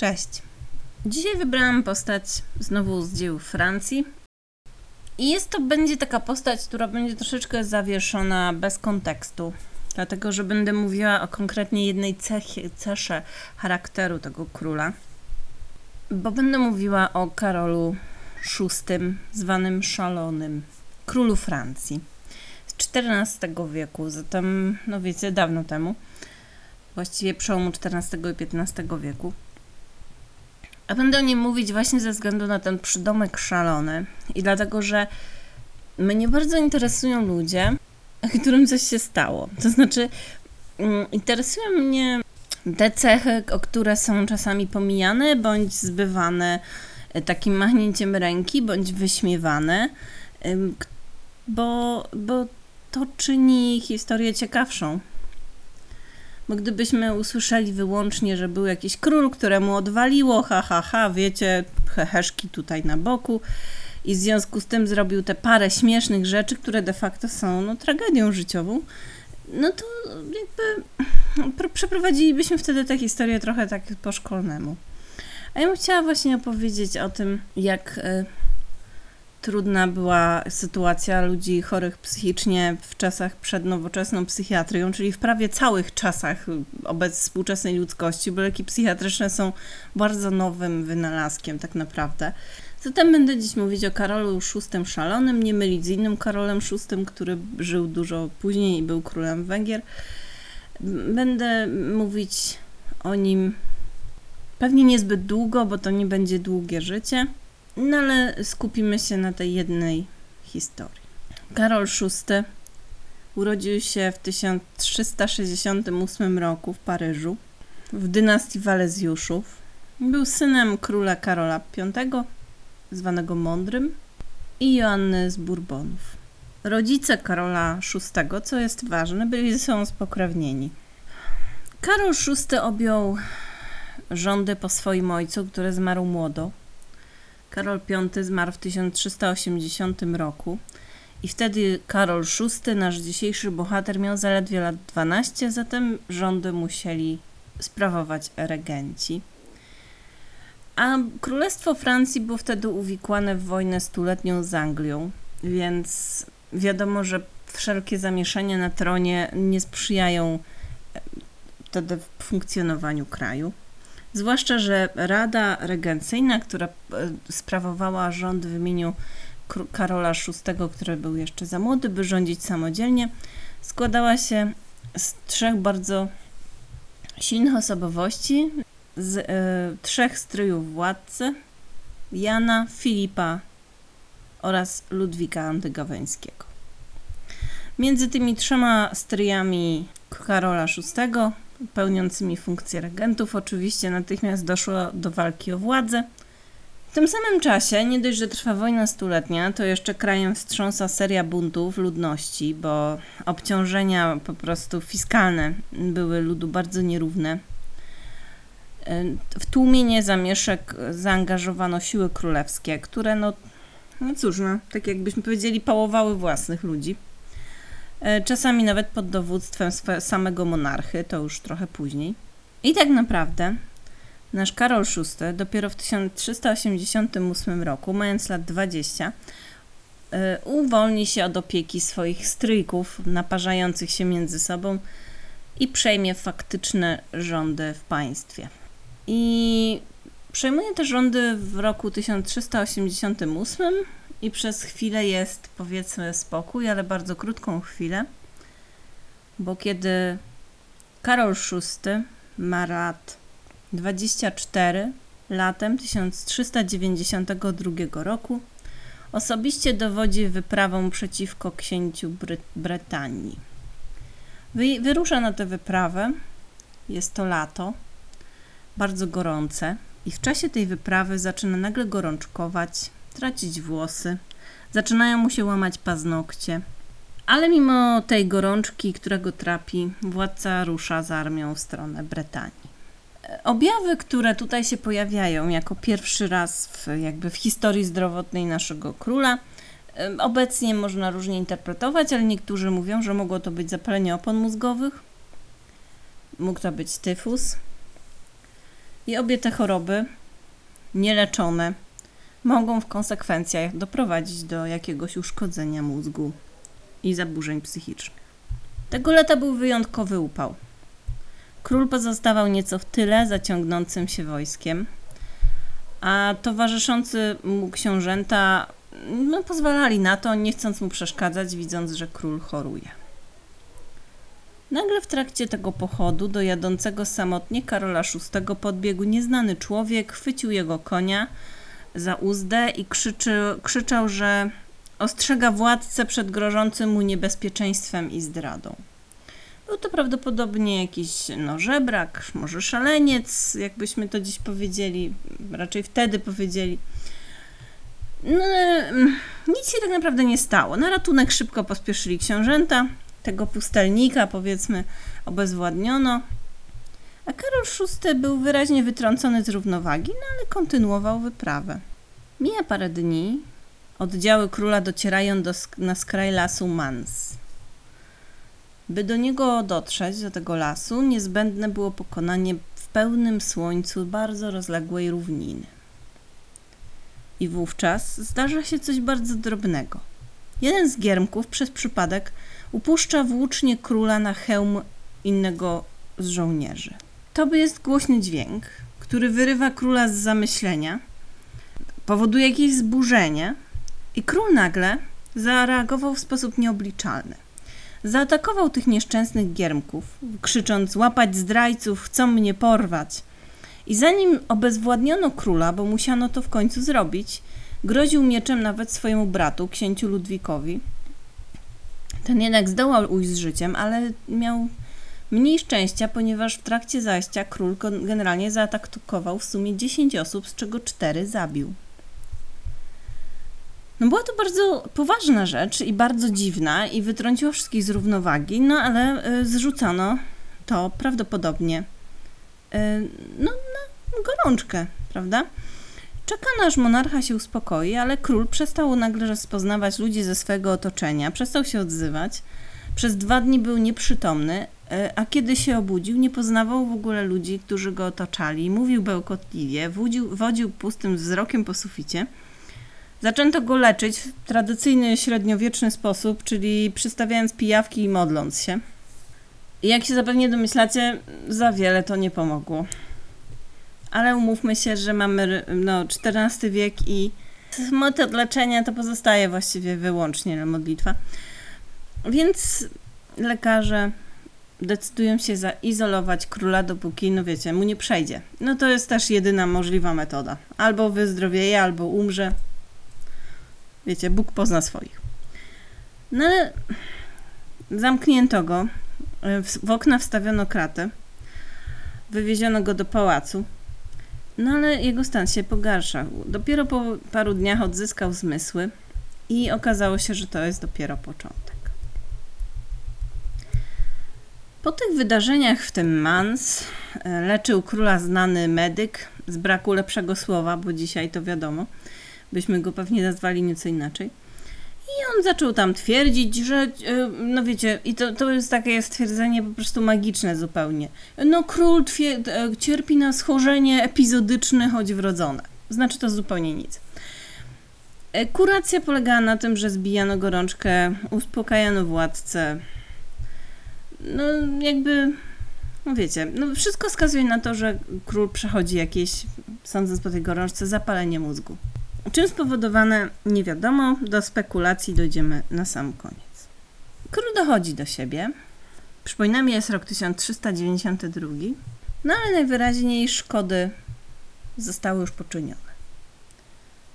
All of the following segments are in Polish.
Cześć. Dzisiaj wybrałam postać znowu z dzieł Francji. I jest to będzie taka postać, która będzie troszeczkę zawieszona bez kontekstu. Dlatego, że będę mówiła o konkretnie jednej cechie, cesze charakteru tego króla. Bo będę mówiła o Karolu VI, zwanym Szalonym, królu Francji z XIV wieku, zatem, no wiecie, dawno temu, właściwie przełomu XIV i XV wieku. A będę o nim mówić właśnie ze względu na ten przydomek szalony i dlatego, że mnie bardzo interesują ludzie, którym coś się stało. To znaczy, mm, interesują mnie te cechy, o które są czasami pomijane bądź zbywane e, takim machnięciem ręki, bądź wyśmiewane, bo, bo to czyni historię ciekawszą. Bo gdybyśmy usłyszeli wyłącznie, że był jakiś król, któremu odwaliło, ha, ha, ha, wiecie, heheszki tutaj na boku, i w związku z tym zrobił te parę śmiesznych rzeczy, które de facto są no, tragedią życiową, no to jakby przeprowadzilibyśmy wtedy tę historię trochę tak po szkolnemu. A ja bym chciała właśnie opowiedzieć o tym, jak y, trudna była sytuacja ludzi chorych psychicznie w czasach przed nowoczesną psychiatrią, czyli w prawie całych czasach obec współczesnej ludzkości, bo leki psychiatryczne są bardzo nowym wynalazkiem tak naprawdę. Zatem będę dziś mówić o Karolu VI Szalonym, nie mylić z innym Karolem VI, który żył dużo później i był królem Węgier. Będę mówić o nim pewnie niezbyt długo, bo to nie będzie długie życie, no ale skupimy się na tej jednej historii. Karol VI urodził się w 1368 roku w Paryżu w dynastii Walezjuszów. Był synem króla Karola V zwanego Mądrym, i Joanny z Bourbonów. Rodzice Karola VI, co jest ważne, byli ze sobą spokrewnieni. Karol VI objął rządy po swoim ojcu, który zmarł młodo. Karol V zmarł w 1380 roku i wtedy Karol VI, nasz dzisiejszy bohater, miał zaledwie lat 12, zatem rządy musieli sprawować regenci. A Królestwo Francji było wtedy uwikłane w wojnę stuletnią z Anglią, więc wiadomo, że wszelkie zamieszania na tronie nie sprzyjają e, wtedy funkcjonowaniu kraju. Zwłaszcza, że Rada Regencyjna, która e, sprawowała rząd w imieniu Karola VI, który był jeszcze za młody, by rządzić samodzielnie, składała się z trzech bardzo silnych osobowości, z y, trzech stryjów władcy Jana, Filipa oraz Ludwika Antygaweńskiego. Między tymi trzema stryjami Karola VI, pełniącymi funkcję regentów, oczywiście natychmiast doszło do walki o władzę. W tym samym czasie, nie dość, że trwa wojna stuletnia, to jeszcze krajem wstrząsa seria buntów ludności, bo obciążenia po prostu fiskalne były ludu bardzo nierówne. W tłumienie zamieszek zaangażowano siły królewskie, które no, no cóż, no, tak jakbyśmy powiedzieli, pałowały własnych ludzi. E, czasami nawet pod dowództwem samego monarchy, to już trochę później. I tak naprawdę nasz Karol VI dopiero w 1388 roku, mając lat 20, e, uwolni się od opieki swoich stryjków naparzających się między sobą i przejmie faktyczne rządy w państwie. I przejmuje te rządy w roku 1388 i przez chwilę jest powiedzmy spokój, ale bardzo krótką chwilę, bo kiedy Karol VI ma lat 24 latem 1392 roku osobiście dowodzi wyprawą przeciwko księciu Bry Brytanii. Wy wyrusza na tę wyprawę, jest to lato, bardzo gorące i w czasie tej wyprawy zaczyna nagle gorączkować, tracić włosy, zaczynają mu się łamać paznokcie. Ale mimo tej gorączki, którego trapi, władca rusza z armią w stronę Brytanii. Objawy, które tutaj się pojawiają jako pierwszy raz w, jakby w historii zdrowotnej naszego króla, obecnie można różnie interpretować, ale niektórzy mówią, że mogło to być zapalenie opon mózgowych, mógł to być tyfus, I obie te choroby, nieleczone, mogą w konsekwencjach doprowadzić do jakiegoś uszkodzenia mózgu i zaburzeń psychicznych. Tego lata był wyjątkowy upał. Król pozostawał nieco w tyle zaciągnącym się wojskiem, a towarzyszący mu książęta no, pozwalali na to, nie chcąc mu przeszkadzać, widząc, że król choruje. Nagle w trakcie tego pochodu do jadącego samotnie Karola VI podbiegł nieznany człowiek, chwycił jego konia za uzdę i krzyczy, krzyczał, że ostrzega władcę przed grożącym mu niebezpieczeństwem i zdradą. Był to prawdopodobnie jakiś no, żebrak, może szaleniec, jakbyśmy to dziś powiedzieli, raczej wtedy powiedzieli. No, mm, nic się tak naprawdę nie stało. Na ratunek szybko pospieszyli książęta, tego pustelnika powiedzmy obezwładniono, a Karol VI był wyraźnie wytrącony z równowagi, no ale kontynuował wyprawę. Mija parę dni, oddziały króla docierają do, na skraj lasu Mans. By do niego dotrzeć, do tego lasu, niezbędne było pokonanie w pełnym słońcu bardzo rozległej równiny. I wówczas zdarza się coś bardzo drobnego. Jeden z giermków przez przypadek upuszcza włócznie króla na hełm innego z żołnierzy. To jest głośny dźwięk, który wyrywa króla z zamyślenia, powoduje jakieś zburzenie i król nagle zareagował w sposób nieobliczalny. Zaatakował tych nieszczęsnych giermków, krzycząc: Łapać zdrajców, chcą mnie porwać. I zanim obezwładniono króla, bo musiano to w końcu zrobić, groził mieczem nawet swojemu bratu, księciu Ludwikowi. Ten jednak zdołał ujść z życiem, ale miał mniej szczęścia, ponieważ w trakcie zajścia król generalnie zaatakował w sumie 10 osób, z czego 4 zabił. No była to bardzo poważna rzecz i bardzo dziwna i wytrąciła wszystkich z równowagi, no ale y, zrzucono to prawdopodobnie y, no, na gorączkę, prawda? Czekano aż monarcha się uspokoi, ale król przestał nagle rozpoznawać ludzi ze swego otoczenia, przestał się odzywać. Przez dwa dni był nieprzytomny, a kiedy się obudził, nie poznawał w ogóle ludzi, którzy go otaczali. Mówił bełkotliwie, wodził, wodził pustym wzrokiem po suficie. Zaczęto go leczyć w tradycyjny średniowieczny sposób, czyli przystawiając pijawki i modląc się. I jak się zapewnie domyślacie, za wiele to nie pomogło. Ale umówmy się, że mamy no, XIV wiek i metod leczenia to pozostaje właściwie wyłącznie modlitwa. Więc lekarze decydują się zaizolować króla, dopóki, no wiecie, mu nie przejdzie. No to jest też jedyna możliwa metoda. Albo wyzdrowieje, albo umrze. Wiecie, Bóg pozna swoich. No ale zamknięto go, w okna wstawiono kratę, wywieziono go do pałacu, no ale jego stan się pogarszał. Dopiero po paru dniach odzyskał zmysły i okazało się, że to jest dopiero początek. Po tych wydarzeniach w tym Mans e, leczył króla znany medyk z braku lepszego słowa, bo dzisiaj to wiadomo – byśmy go pewnie nazwali nieco inaczej. I on zaczął tam twierdzić, że, e, no wiecie, i to, to jest takie stwierdzenie po prostu magiczne zupełnie. No król e, cierpi na schorzenie epizodyczne, choć wrodzone. Znaczy to zupełnie nic. Kuracja polegała na tym, że zbijano gorączkę, uspokajano władcę. No jakby, no wiecie, no wszystko wskazuje na to, że król przechodzi jakieś, sądząc po tej gorączce, zapalenie mózgu. Czym spowodowane nie wiadomo, do spekulacji dojdziemy na sam koniec. Król dochodzi do siebie. Przypominam, jest rok 1392, no ale najwyraźniej szkody zostały już poczynione.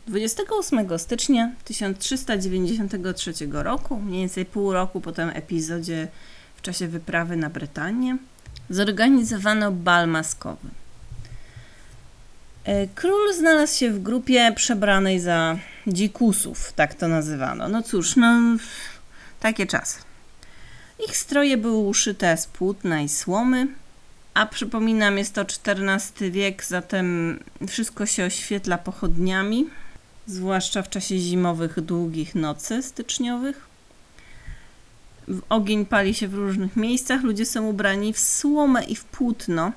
28 stycznia 1393 roku, mniej więcej pół roku po tym epizodzie czasie wyprawy na Brytanię, zorganizowano bal maskowy. E, król znalazł się w grupie przebranej za dzikusów, tak to nazywano. No cóż, no takie czasy. Ich stroje były uszyte z płótna i słomy, a przypominam, jest to XIV wiek, zatem wszystko się oświetla pochodniami, zwłaszcza w czasie zimowych, długich nocy styczniowych. Ogień pali się w różnych miejscach, ludzie są ubrani w słomę i w płótno –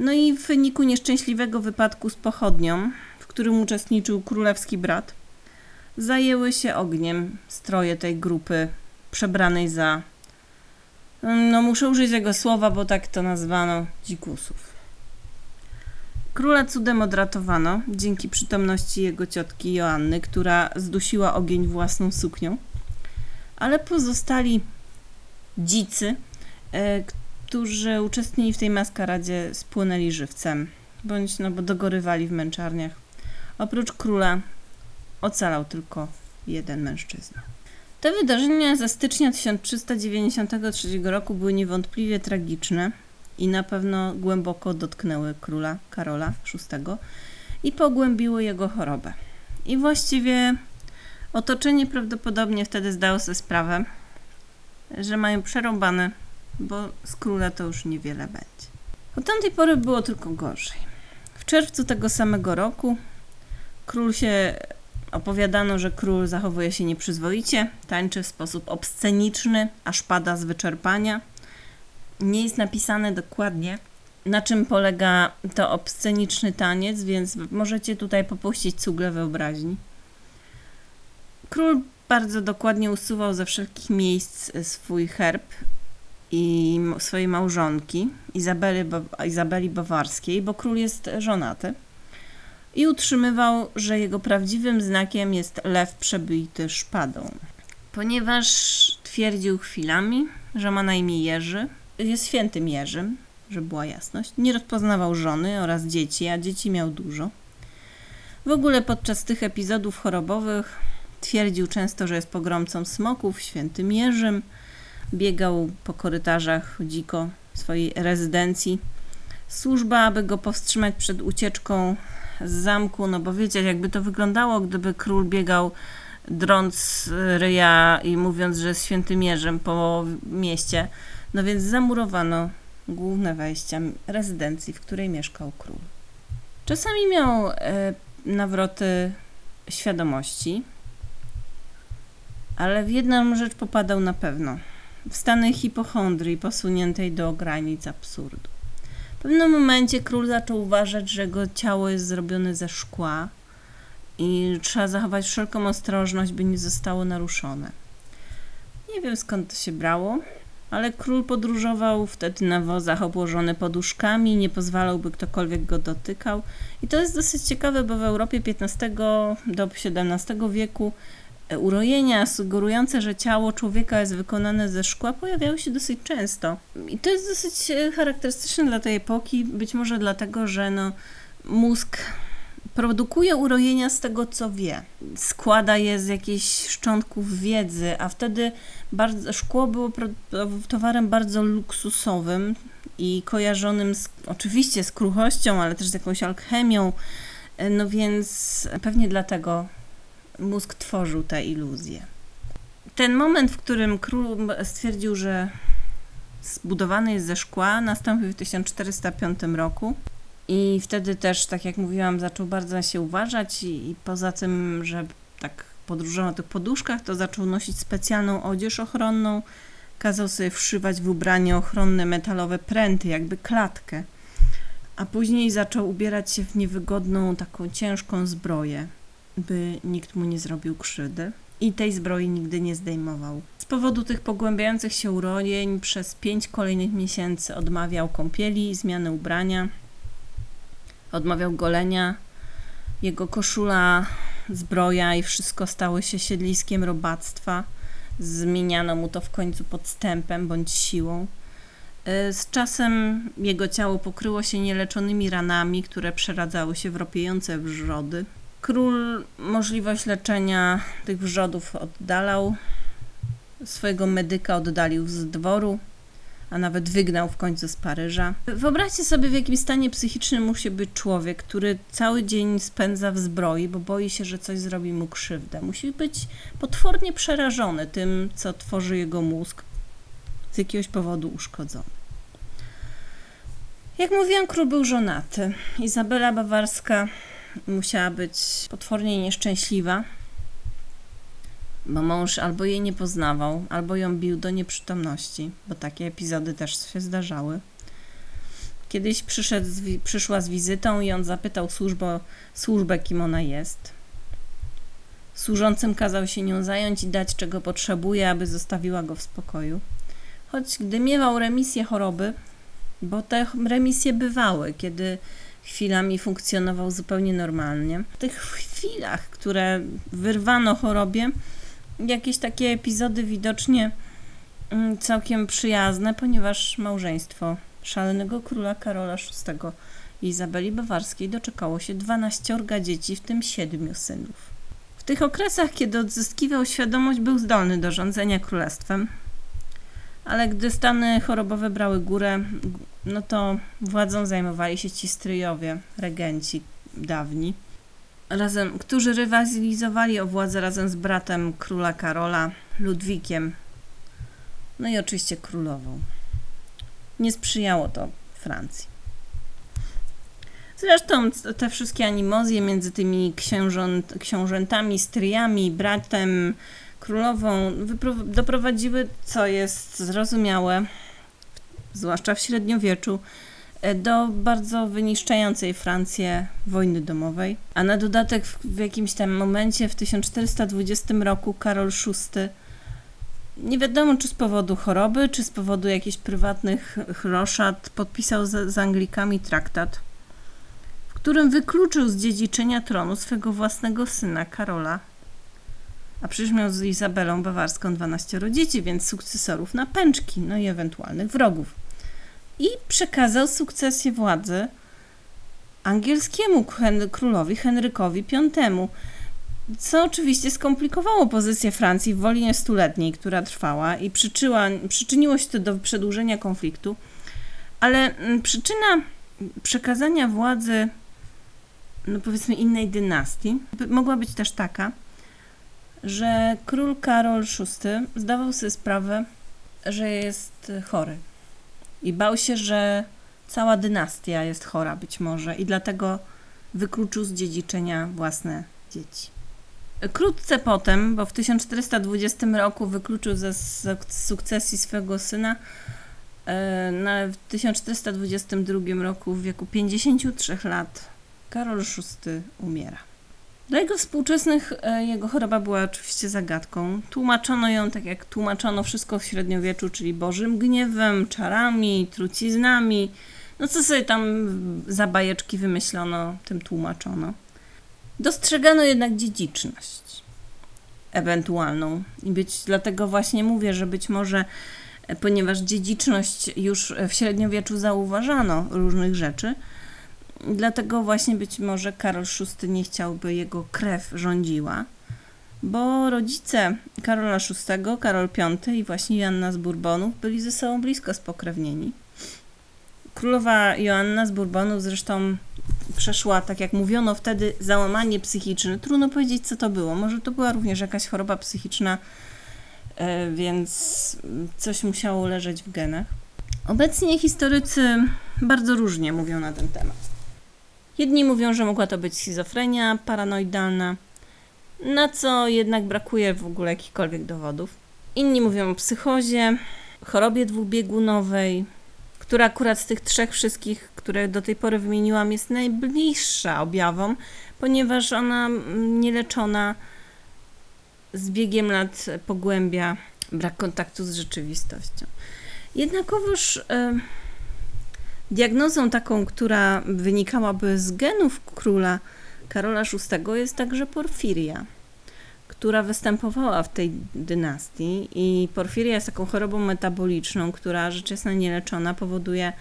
No i w wyniku nieszczęśliwego wypadku z pochodnią, w którym uczestniczył królewski brat, zajęły się ogniem stroje tej grupy przebranej za, no muszę użyć tego słowa, bo tak to nazwano, dzikusów. Króla cudem odratowano dzięki przytomności jego ciotki Joanny, która zdusiła ogień własną suknią, ale pozostali dzicy, e, którzy uczestnili w tej maskaradzie, spłynęli żywcem, bądź no bo dogorywali w męczarniach. Oprócz króla ocalał tylko jeden mężczyzna. Te wydarzenia ze stycznia 1393 roku były niewątpliwie tragiczne i na pewno głęboko dotknęły króla Karola VI i pogłębiły jego chorobę. I właściwie otoczenie prawdopodobnie wtedy zdało sobie sprawę, że mają przerąbane, bo z króla to już niewiele będzie. Od tamtej pory było tylko gorzej. W czerwcu tego samego roku król się opowiadano, że król zachowuje się nieprzyzwoicie, tańczy w sposób obsceniczny, aż pada z wyczerpania. Nie jest napisane dokładnie, na czym polega to obsceniczny taniec, więc możecie tutaj popuścić cugle wyobraźni. Król bardzo dokładnie usuwał ze wszelkich miejsc swój herb i swojej małżonki, Izabeli, Izabeli Bawarskiej, bo król jest żonaty. I utrzymywał, że jego prawdziwym znakiem jest lew przebity szpadą. Ponieważ twierdził chwilami, że ma na imię Jerzy, jest świętym Jerzym, żeby była jasność, nie rozpoznawał żony oraz dzieci, a dzieci miał dużo. W ogóle podczas tych epizodów chorobowych twierdził często, że jest pogromcą smoków, świętym Jerzym, biegał po korytarzach dziko swojej rezydencji. Służba, aby go powstrzymać przed ucieczką z zamku, no bo wiecie, jakby to wyglądało, gdyby król biegał drąc ryja i mówiąc, że jest świętym Jerzym po mieście. No więc zamurowano główne wejścia rezydencji, w której mieszkał król. Czasami miał e, nawroty świadomości, ale w jedną rzecz popadał na pewno. W stany hipochondrii posuniętej do granic absurdu. W pewnym momencie król zaczął uważać, że jego ciało jest zrobione ze szkła i trzeba zachować wszelką ostrożność, by nie zostało naruszone. Nie wiem skąd to się brało, ale król podróżował wtedy na wozach obłożony poduszkami, nie pozwalał, by ktokolwiek go dotykał. I to jest dosyć ciekawe, bo w Europie XV do XVII wieku urojenia sugerujące, że ciało człowieka jest wykonane ze szkła pojawiały się dosyć często. I to jest dosyć e, charakterystyczne dla tej epoki, być może dlatego, że no, mózg produkuje urojenia z tego, co wie. Składa je z jakichś szczątków wiedzy, a wtedy bardzo, szkło było towarem bardzo luksusowym i kojarzonym z, oczywiście z kruchością, ale też z jakąś alchemią. E, no więc pewnie dlatego mózg tworzył te iluzje. Ten moment, w którym król stwierdził, że zbudowany jest ze szkła, nastąpił w 1405 roku. I wtedy też, tak jak mówiłam, zaczął bardzo się uważać i, i poza tym, że tak podróżował na tych poduszkach, to zaczął nosić specjalną odzież ochronną. Kazał sobie wszywać w ubranie ochronne metalowe pręty, jakby klatkę. A później zaczął ubierać się w niewygodną, taką ciężką zbroję by nikt mu nie zrobił krzywdy i tej zbroi nigdy nie zdejmował. Z powodu tych pogłębiających się urojeń przez pięć kolejnych miesięcy odmawiał kąpieli, zmiany ubrania, odmawiał golenia. Jego koszula, zbroja i wszystko stały się siedliskiem robactwa. Zmieniano mu to w końcu podstępem bądź siłą. Y, z czasem jego ciało pokryło się nieleczonymi ranami, które przeradzały się w ropiejące wrzody. Król możliwość leczenia tych wrzodów oddalał. Swojego medyka oddalił z dworu, a nawet wygnał w końcu z Paryża. Wyobraźcie sobie, w jakim stanie psychicznym musi być człowiek, który cały dzień spędza w zbroi, bo boi się, że coś zrobi mu krzywdę. Musi być potwornie przerażony tym, co tworzy jego mózg, z jakiegoś powodu uszkodzony. Jak mówiłam, król był żonaty. Izabela Bawarska musiała być potwornie nieszczęśliwa, bo mąż albo jej nie poznawał, albo ją bił do nieprzytomności, bo takie epizody też się zdarzały. Kiedyś przyszedł przyszła z wizytą i on zapytał służbę, służbę, kim ona jest. Służącym kazał się nią zająć i dać, czego potrzebuje, aby zostawiła go w spokoju. Choć gdy miewał remisję choroby, bo te remisje bywały, kiedy chwilami funkcjonował zupełnie normalnie. W tych chwilach, które wyrwano chorobie, jakieś takie epizody widocznie mm, całkiem przyjazne, ponieważ małżeństwo szalonego króla Karola VI i Izabeli Bawarskiej doczekało się 12 dzieci, w tym 7 synów. W tych okresach, kiedy odzyskiwał świadomość, był zdolny do rządzenia królestwem, ale gdy stany chorobowe brały górę, no to władzą zajmowali się ci stryjowie, regenci dawni, razem, którzy rywalizowali o władzę razem z bratem króla Karola, Ludwikiem, no i oczywiście królową. Nie sprzyjało to Francji. Zresztą te wszystkie animozje między tymi księżąt, książętami, stryjami, bratem, królową doprowadziły, co jest zrozumiałe, zwłaszcza w średniowieczu, e, do bardzo wyniszczającej Francję wojny domowej. A na dodatek w, w jakimś tam momencie w 1420 roku Karol VI nie wiadomo, czy z powodu choroby, czy z powodu jakichś prywatnych roszad, podpisał z, z Anglikami traktat, w którym wykluczył z dziedziczenia tronu swego własnego syna Karola. A przecież miał z Izabelą Bawarską 12 dzieci, więc sukcesorów na pęczki, no i ewentualnych wrogów. I przekazał sukcesję władzy angielskiemu królowi Henrykowi V co oczywiście skomplikowało pozycję Francji w wojnie stuletniej, która trwała i przyczyła, przyczyniło się to do przedłużenia konfliktu, ale mm, przyczyna przekazania władzy, no powiedzmy, innej dynastii mogła być też taka, że król Karol VI zdawał sobie sprawę, że jest chory i bał się, że cała dynastia jest chora być może i dlatego wykluczył z dziedziczenia własne dzieci. Wkrótce potem, bo w 1420 roku wykluczył ze suk- sukcesji swego syna, e, w 1422 roku w wieku 53 lat Karol VI umiera. Dla jego współczesnych e, jego choroba była oczywiście zagadką. Tłumaczono ją tak jak tłumaczono wszystko w średniowieczu, czyli bożym gniewem, czarami, truciznami. No co sobie tam za bajeczki wymyślono, tym tłumaczono. Dostrzegano jednak dziedziczność ewentualną. I być, dlatego właśnie mówię, że być może, e, ponieważ dziedziczność już w średniowieczu zauważano różnych rzeczy, dlatego właśnie być może Karol VI nie chciałby jego krew rządziła, bo rodzice Karola VI, Karol V i właśnie Joanna z Bourbonów byli ze sobą blisko spokrewnieni. Królowa Joanna z Bourbonów zresztą przeszła, tak jak mówiono wtedy, załamanie psychiczne. Trudno powiedzieć, co to było. Może to była również jakaś choroba psychiczna, e, więc coś musiało leżeć w genach. Obecnie historycy bardzo różnie mówią na ten temat. Jedni mówią, że mogła to być schizofrenia paranoidalna, na co jednak brakuje w ogóle jakichkolwiek dowodów. Inni mówią o psychozie, chorobie dwubiegunowej, która akurat z tych trzech wszystkich, które do tej pory wymieniłam, jest najbliższa objawom, ponieważ ona mm, nieleczona z biegiem lat pogłębia brak kontaktu z rzeczywistością. Jednakowoż e, diagnozą taką, która wynikałaby z genów króla Karola VI jest także porfiria, która występowała w tej dynastii i porfiria jest taką chorobą metaboliczną, która rzecz jasna nieleczona powoduje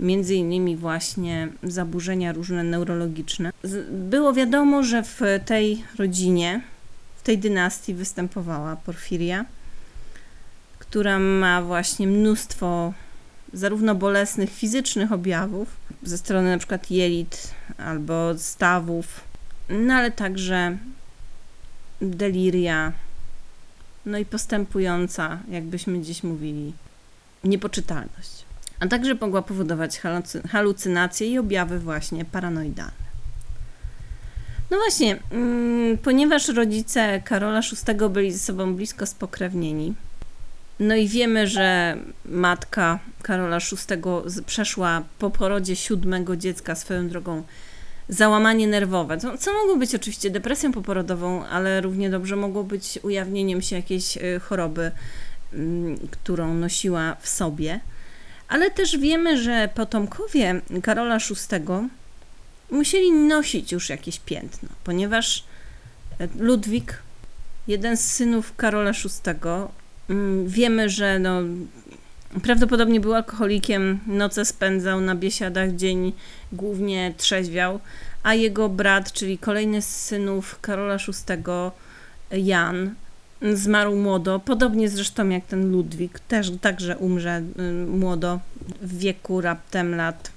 między innymi właśnie zaburzenia różne neurologiczne. Było wiadomo, że w tej rodzinie, w tej dynastii występowała porfiria, która ma właśnie mnóstwo zarówno bolesnych fizycznych objawów ze strony na przykład jelit albo stawów, no ale także deliria, no i postępująca, jakbyśmy dziś mówili, niepoczytalność. A także mogła powodować halucy- halucynacje i objawy właśnie paranoidalne. No właśnie, mm, ponieważ rodzice Karola VI byli ze sobą blisko spokrewnieni, No i wiemy, że matka Karola VI przeszła po porodzie siódmego dziecka swoją drogą załamanie nerwowe, co, co mogło być oczywiście depresją poporodową, ale równie dobrze mogło być ujawnieniem się jakiejś y, choroby, mm, którą nosiła w sobie. Ale też wiemy, że potomkowie Karola VI musieli nosić już jakieś piętno, ponieważ e, Ludwik, jeden z synów Karola VI, wiemy, że no, prawdopodobnie był alkoholikiem, noce spędzał na biesiadach, dzień głównie trzeźwiał, a jego brat, czyli kolejny z synów Karola VI, Jan, zmarł młodo, podobnie zresztą jak ten Ludwik, też także umrze y, młodo, w wieku raptem lat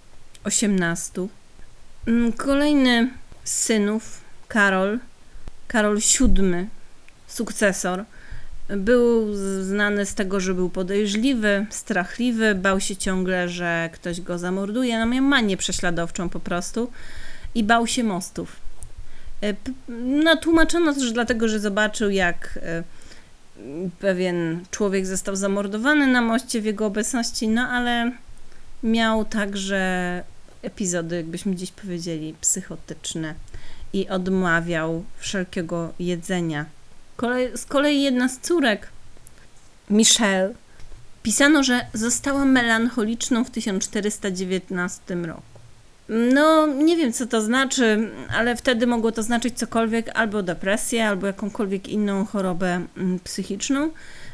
18. Mm, kolejny z synów, Karol, Karol VII, sukcesor, był znany z tego, że był podejrzliwy, strachliwy, bał się ciągle, że ktoś go zamorduje. No miał manię prześladowczą po prostu i bał się mostów. E, no, tłumaczono też dlatego, że zobaczył, jak e, pewien człowiek został zamordowany na moście w jego obecności, no ale miał także epizody, jakbyśmy dziś powiedzieli, psychotyczne i odmawiał wszelkiego jedzenia. Z kolei jedna z córek, Michelle, pisano, że została melancholiczną w 1419 roku. No, nie wiem co to znaczy, ale wtedy mogło to znaczyć cokolwiek, albo depresję, albo jakąkolwiek inną chorobę mm, psychiczną.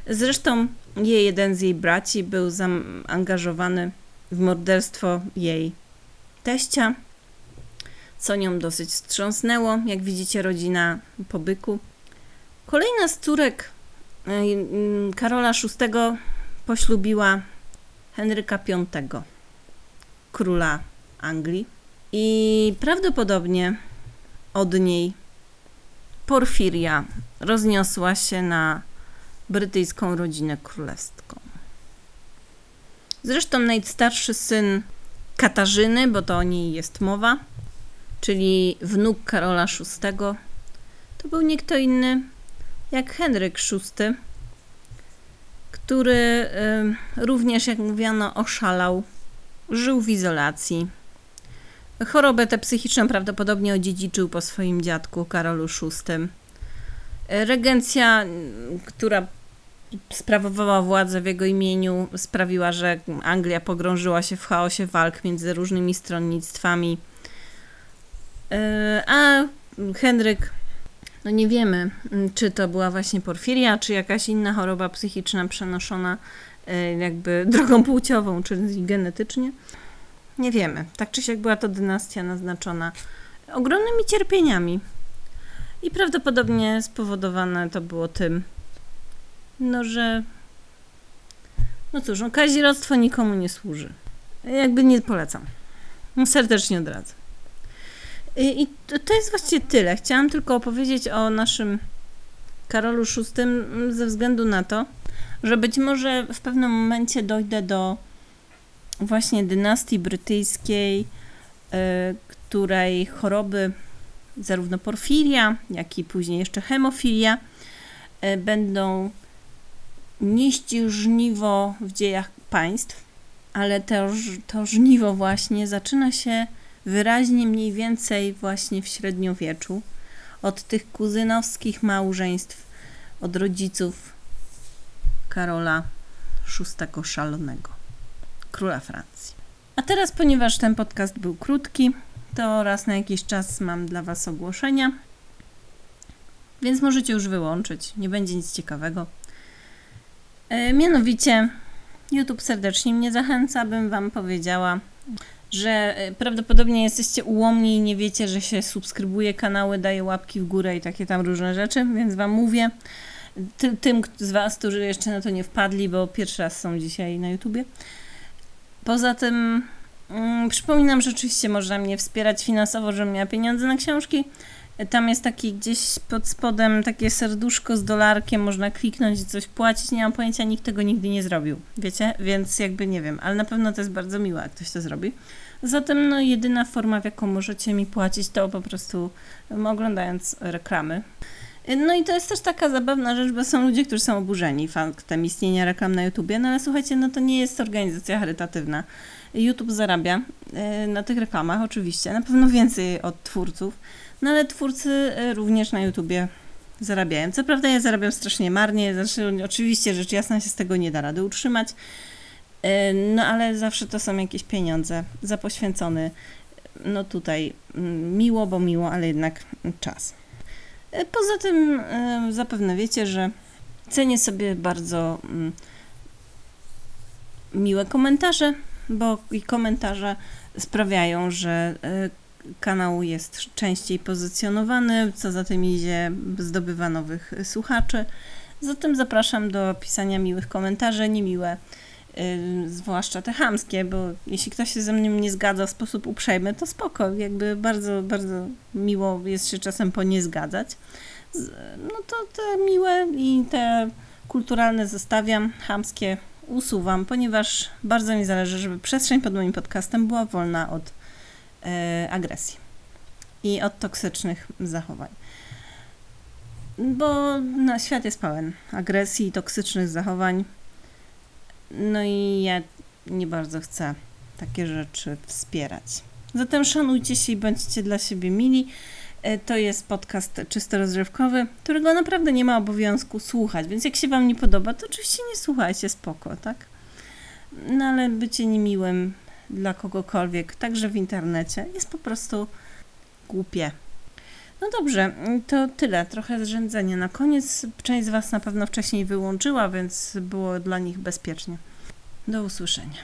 Zresztą jej, jeden z jej braci był zaangażowany w morderstwo jej teścia, co nią dosyć wstrząsnęło. Jak widzicie, rodzina po byku. Kolejna z córek e, mm, Karola VI poślubiła Henryka V, króla Anglii. I prawdopodobnie od niej Porfiria rozniosła się na brytyjską rodzinę królewską. Zresztą najstarszy syn Katarzyny, bo to o niej jest mowa, czyli wnuk Karola VI, to był nie kto inny jak Henryk VI, który również, jak mówiono, oszalał, żył w izolacji. Chorobę tę psychiczną prawdopodobnie odziedziczył po swoim dziadku Karolu VI. Regencja, która sprawowała władzę w jego imieniu, sprawiła, że Anglia pogrążyła się w chaosie walk między różnymi stronnictwami. Y, a Henryk no nie wiemy, mm, czy to była właśnie porfiria, czy jakaś inna choroba psychiczna przenoszona e, jakby drogą płciową, czyli genetycznie. Nie wiemy. Tak czy siak była to dynastia naznaczona ogromnymi cierpieniami. I prawdopodobnie spowodowane to było tym, no że no cóż, no kazirodztwo nikomu nie służy. Jakby nie polecam. Serdecznie odradzam. I, to jest właściwie tyle. Chciałam tylko opowiedzieć o naszym Karolu VI ze względu na to, że być może w pewnym momencie dojdę do właśnie dynastii brytyjskiej, y, której choroby zarówno porfiria, jak i później jeszcze hemofilia y, będą nieść żniwo w dziejach państw, ale to, to żniwo właśnie zaczyna się wyraźnie mniej więcej właśnie w średniowieczu, od tych kuzynowskich małżeństw, od rodziców Karola VI Szalonego, króla Francji. A teraz, ponieważ ten podcast był krótki, to raz na jakiś czas mam dla Was ogłoszenia, więc możecie już wyłączyć, nie będzie nic ciekawego. E, mianowicie, YouTube serdecznie mnie zachęca, bym Wam powiedziała, że e, prawdopodobnie jesteście ułomni i nie wiecie, że się subskrybuje kanały, daje łapki w górę i takie tam różne rzeczy, więc Wam mówię. Ty, tym z Was, którzy jeszcze na to nie wpadli, bo pierwszy raz są dzisiaj na YouTubie. Poza tym mm, przypominam, że oczywiście można mnie wspierać finansowo, żebym miała pieniądze na książki. Tam jest taki gdzieś pod spodem takie serduszko z dolarkiem, można kliknąć i coś płacić. Nie mam pojęcia, nikt tego nigdy nie zrobił, wiecie? Więc jakby nie wiem, ale na pewno to jest bardzo miłe, jak ktoś to zrobi. Zatem no, jedyna forma, w jaką możecie mi płacić, to po prostu oglądając reklamy. No i to jest też taka zabawna rzecz, bo są ludzie, którzy są oburzeni faktem istnienia reklam na YouTubie, no ale słuchajcie, no to nie jest organizacja charytatywna. YouTube zarabia y, na tych reklamach oczywiście, na pewno więcej od twórców, no ale twórcy y, również na YouTubie zarabiają. Co prawda ja zarabiam strasznie marnie, znaczy oczywiście rzecz jasna się z tego nie da rady utrzymać, y, no ale zawsze to są jakieś pieniądze za poświęcony, no tutaj mm, miło, bo miło, ale jednak czas. Y, Poza tym zapewne wiecie, że cenię sobie bardzo mm, miłe komentarze, bo i komentarze sprawiają, że kanał jest częściej pozycjonowany, co za tym idzie, zdobywa nowych słuchaczy. Zatem zapraszam do pisania miłych komentarzy, niemiłe, y, zwłaszcza te chamskie, bo jeśli ktoś się ze mną nie zgadza w sposób uprzejmy, to spoko, jakby bardzo, bardzo miło jest się czasem po nie zgadzać. No to te miłe i te kulturalne zostawiam, chamskie usuwam, ponieważ bardzo mi zależy, żeby przestrzeń pod moim podcastem była wolna od agresji i od toksycznych zachowań. Bo no, świat jest pełen agresji i toksycznych zachowań. No i ja nie bardzo chcę takie rzeczy wspierać. Zatem szanujcie się i bądźcie dla siebie mili. E, To jest podcast czysto rozrywkowy, którego naprawdę nie ma obowiązku słuchać, więc jak się Wam nie podoba, to oczywiście nie słuchajcie, spoko, tak? No ale bycie niemiłym dla kogokolwiek, także w internecie, jest po prostu głupie. No dobrze, to tyle, trochę zrzędzenia. Na koniec część z Was na pewno wcześniej wyłączyła, więc było dla nich bezpiecznie. Do usłyszenia.